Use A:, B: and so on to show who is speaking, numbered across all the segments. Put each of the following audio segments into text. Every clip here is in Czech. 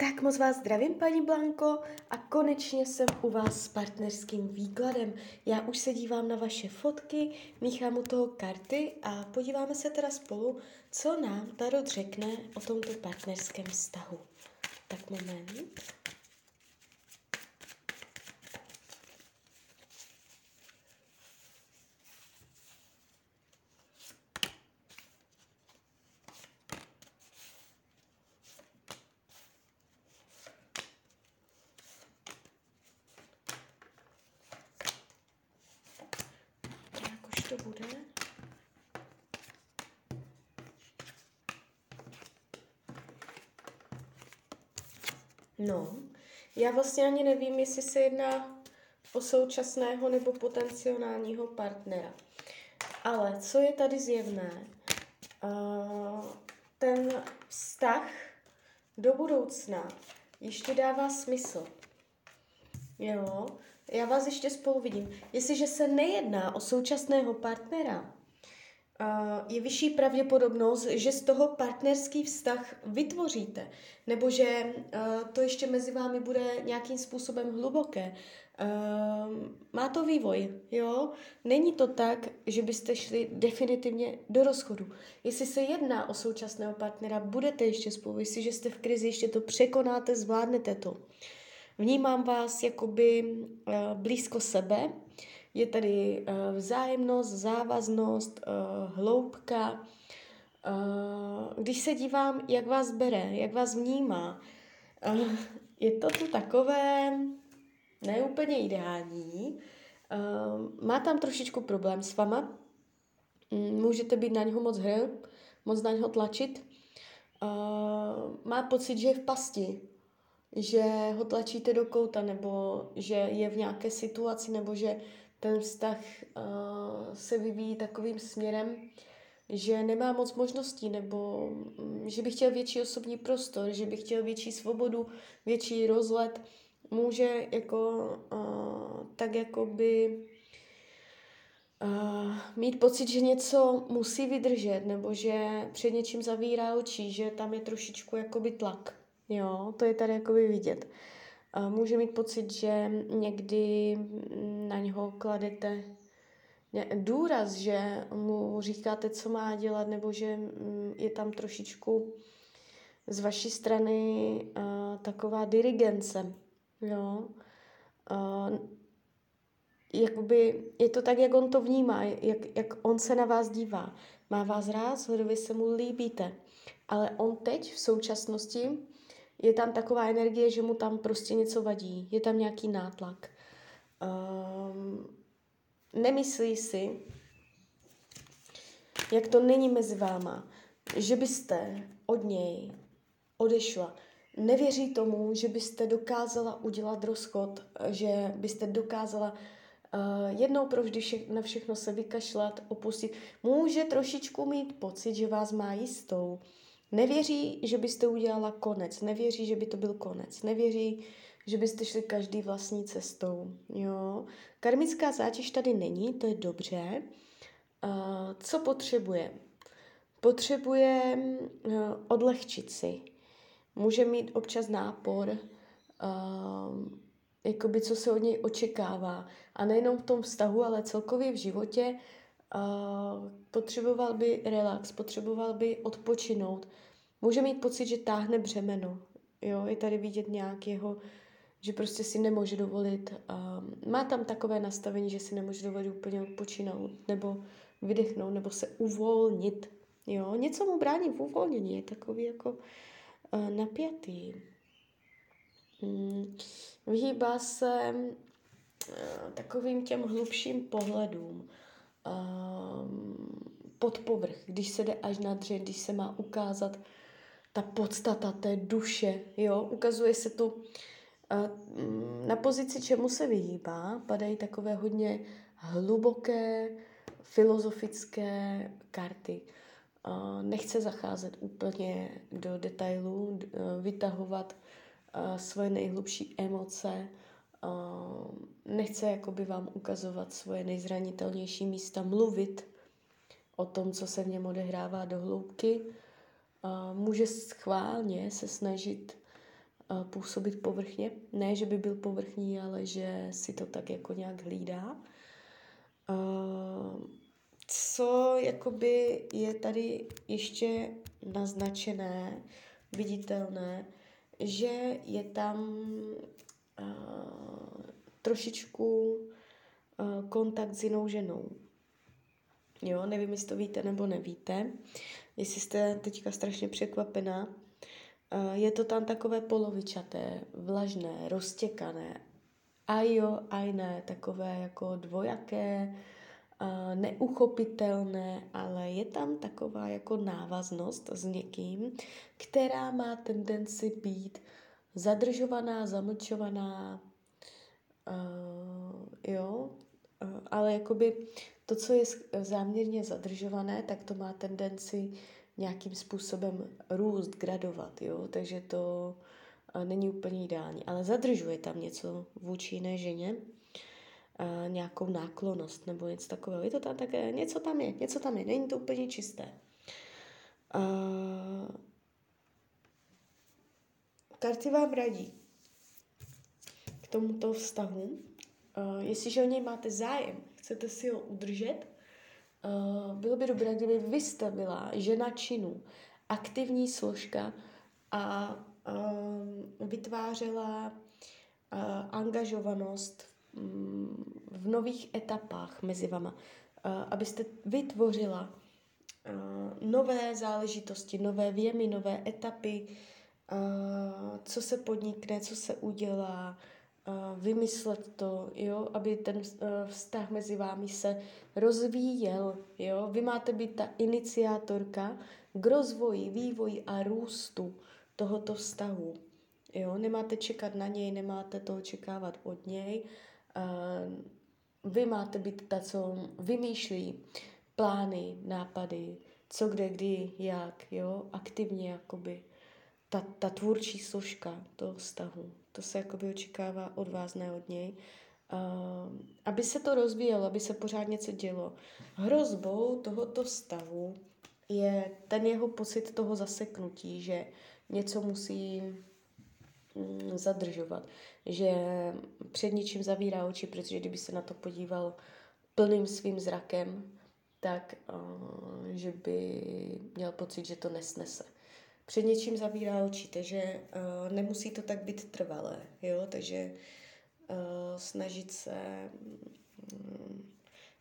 A: Tak moc vás zdravím, paní Blanko, a konečně jsem u vás s partnerským výkladem. Já už se dívám na vaše fotky, míchám u toho karty a podíváme se teda spolu, co nám Tarot řekne o tomto partnerském vztahu. Tak moment. To bude. No, já vlastně ani nevím, jestli se jedná o současného nebo potenciálního partnera. Ale co je tady zjevné, uh, ten vztah do budoucna ještě dává smysl. Jo, já vás ještě spolu vidím. Jestliže se nejedná o současného partnera, je vyšší pravděpodobnost, že z toho partnerský vztah vytvoříte, nebo že to ještě mezi vámi bude nějakým způsobem hluboké. Má to vývoj, jo? Není to tak, že byste šli definitivně do rozchodu. Jestli se jedná o současného partnera, budete ještě spolu, jestliže jste v krizi, ještě to překonáte, zvládnete to. Vnímám vás jakoby uh, blízko sebe. Je tady uh, vzájemnost, závaznost, uh, hloubka. Když se dívám, jak vás bere, jak vás vnímá, je to tu takové neúplně ideální. Má tam trošičku problém s vama. Mm, můžete být na něho moc hr, moc na něho tlačit. Má pocit, že je v pasti, že ho tlačíte do kouta, nebo že je v nějaké situaci, nebo že ten vztah uh, se vyvíjí takovým směrem, že nemá moc možností, nebo um, že by chtěl větší osobní prostor, že by chtěl větší svobodu, větší rozlet, může jako uh, tak jako by uh, mít pocit, že něco musí vydržet, nebo že před něčím zavírá oči, že tam je trošičku jakoby tlak. Jo, to je tady jakoby vidět. Může mít pocit, že někdy na něho kladete důraz, že mu říkáte, co má dělat, nebo že mm, je tam trošičku z vaší strany taková dirigence. Jo? Jakoby je to tak, jak on to vnímá, jak, jak on se na vás dívá. Má vás rád, hledově se mu líbíte. Ale on teď v současnosti je tam taková energie, že mu tam prostě něco vadí, je tam nějaký nátlak. Um, nemyslí si, jak to není mezi váma, že byste od něj odešla. Nevěří tomu, že byste dokázala udělat rozchod, že byste dokázala uh, jednou provždy vše, na všechno se vykašlat, opustit. Může trošičku mít pocit, že vás má jistou, Nevěří, že byste udělala konec, nevěří, že by to byl konec, nevěří, že byste šli každý vlastní cestou. Jo? Karmická zátěž tady není, to je dobře. Uh, co potřebuje? Potřebuje uh, odlehčit si. Může mít občas nápor, uh, jakoby co se od něj očekává. A nejenom v tom vztahu, ale celkově v životě Potřeboval by relax, potřeboval by odpočinout. Může mít pocit, že táhne břemeno. Jo, je tady vidět nějakého, že prostě si nemůže dovolit. Uh, má tam takové nastavení, že si nemůže dovolit úplně odpočinout, nebo vydechnout, nebo se uvolnit. Jo, něco mu brání v uvolnění, je takový jako uh, napjatý. Hmm. Vyhýbá se uh, takovým těm hlubším pohledům pod povrch, když se jde až na dřeň, když se má ukázat ta podstata té duše, jo, ukazuje se tu uh, na pozici, čemu se vyhýbá, padají takové hodně hluboké filozofické karty. Uh, nechce zacházet úplně do detailů, uh, vytahovat svoje nejhlubší emoce, nechce jakoby vám ukazovat svoje nejzranitelnější místa, mluvit o tom, co se v něm odehrává do hloubky. Může schválně se snažit působit povrchně. Ne, že by byl povrchní, ale že si to tak jako nějak hlídá. Co jakoby je tady ještě naznačené, viditelné, že je tam trošičku kontakt s jinou ženou. Jo, nevím, jestli to víte nebo nevíte. Jestli jste teďka strašně překvapená, je to tam takové polovičaté, vlažné, roztěkané. A jo, a ne, takové jako dvojaké, neuchopitelné, ale je tam taková jako návaznost s někým, která má tendenci být zadržovaná, zamlčovaná, uh, jo, uh, ale jakoby to, co je záměrně zadržované, tak to má tendenci nějakým způsobem růst, gradovat, jo, takže to uh, není úplně ideální, ale zadržuje tam něco vůči jiné ženě, uh, nějakou náklonost nebo něco takového. Je to tam také, něco tam je, něco tam je, není to úplně čisté. Uh, karty vám radí k tomuto vztahu. Uh, jestliže o něj máte zájem, chcete si ho udržet, uh, bylo by dobré, kdyby vy jste byla žena činu, aktivní složka a uh, vytvářela uh, angažovanost v nových etapách mezi vama, abyste vytvořila nové záležitosti, nové věmy, nové etapy, co se podnikne, co se udělá, vymyslet to, jo, aby ten vztah mezi vámi se rozvíjel, jo. Vy máte být ta iniciátorka k rozvoji, vývoji a růstu tohoto vztahu. Jo, nemáte čekat na něj, nemáte to očekávat od něj, vy máte být ta, co vymýšlí plány, nápady, co kde, kdy, jak, jo, aktivně jakoby. Ta, ta tvůrčí složka toho vztahu, to se jakoby očekává od vás, ne od něj. Uh, aby se to rozvíjelo, aby se pořád něco dělo. Hrozbou tohoto stavu je ten jeho pocit toho zaseknutí, že něco musí mm, zadržovat že před ničím zavírá oči, protože kdyby se na to podíval plným svým zrakem, tak uh, že by měl pocit, že to nesnese. Před něčím zavírá oči, takže uh, nemusí to tak být trvalé, jo, takže uh, snažit se um,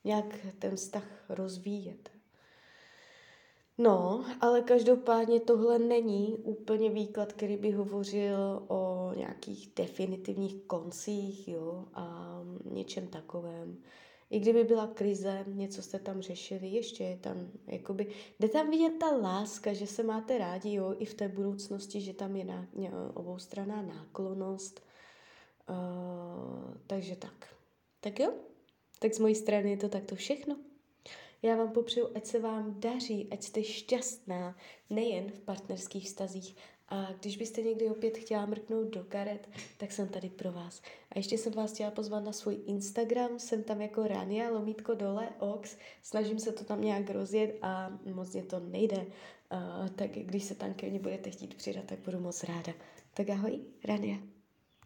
A: nějak ten vztah rozvíjet. No, ale každopádně tohle není úplně výklad, který by hovořil o nějakých definitivních koncích, jo, a něčem takovém. I kdyby byla krize, něco jste tam řešili, ještě je tam, jakoby, jde tam vidět ta láska, že se máte rádi, jo, i v té budoucnosti, že tam je na, oboustranná náklonost. Uh, takže tak. Tak jo? Tak z mojí strany je to takto všechno. Já vám popřeju, ať se vám daří, ať jste šťastná, nejen v partnerských vztazích. A když byste někdy opět chtěla mrknout do karet, tak jsem tady pro vás. A ještě jsem vás chtěla pozvat na svůj Instagram, jsem tam jako Rania, lomítko dole, ox, snažím se to tam nějak rozjet a moc mě to nejde. Uh, tak když se tam ke mně budete chtít přidat, tak budu moc ráda. Tak ahoj, Rania.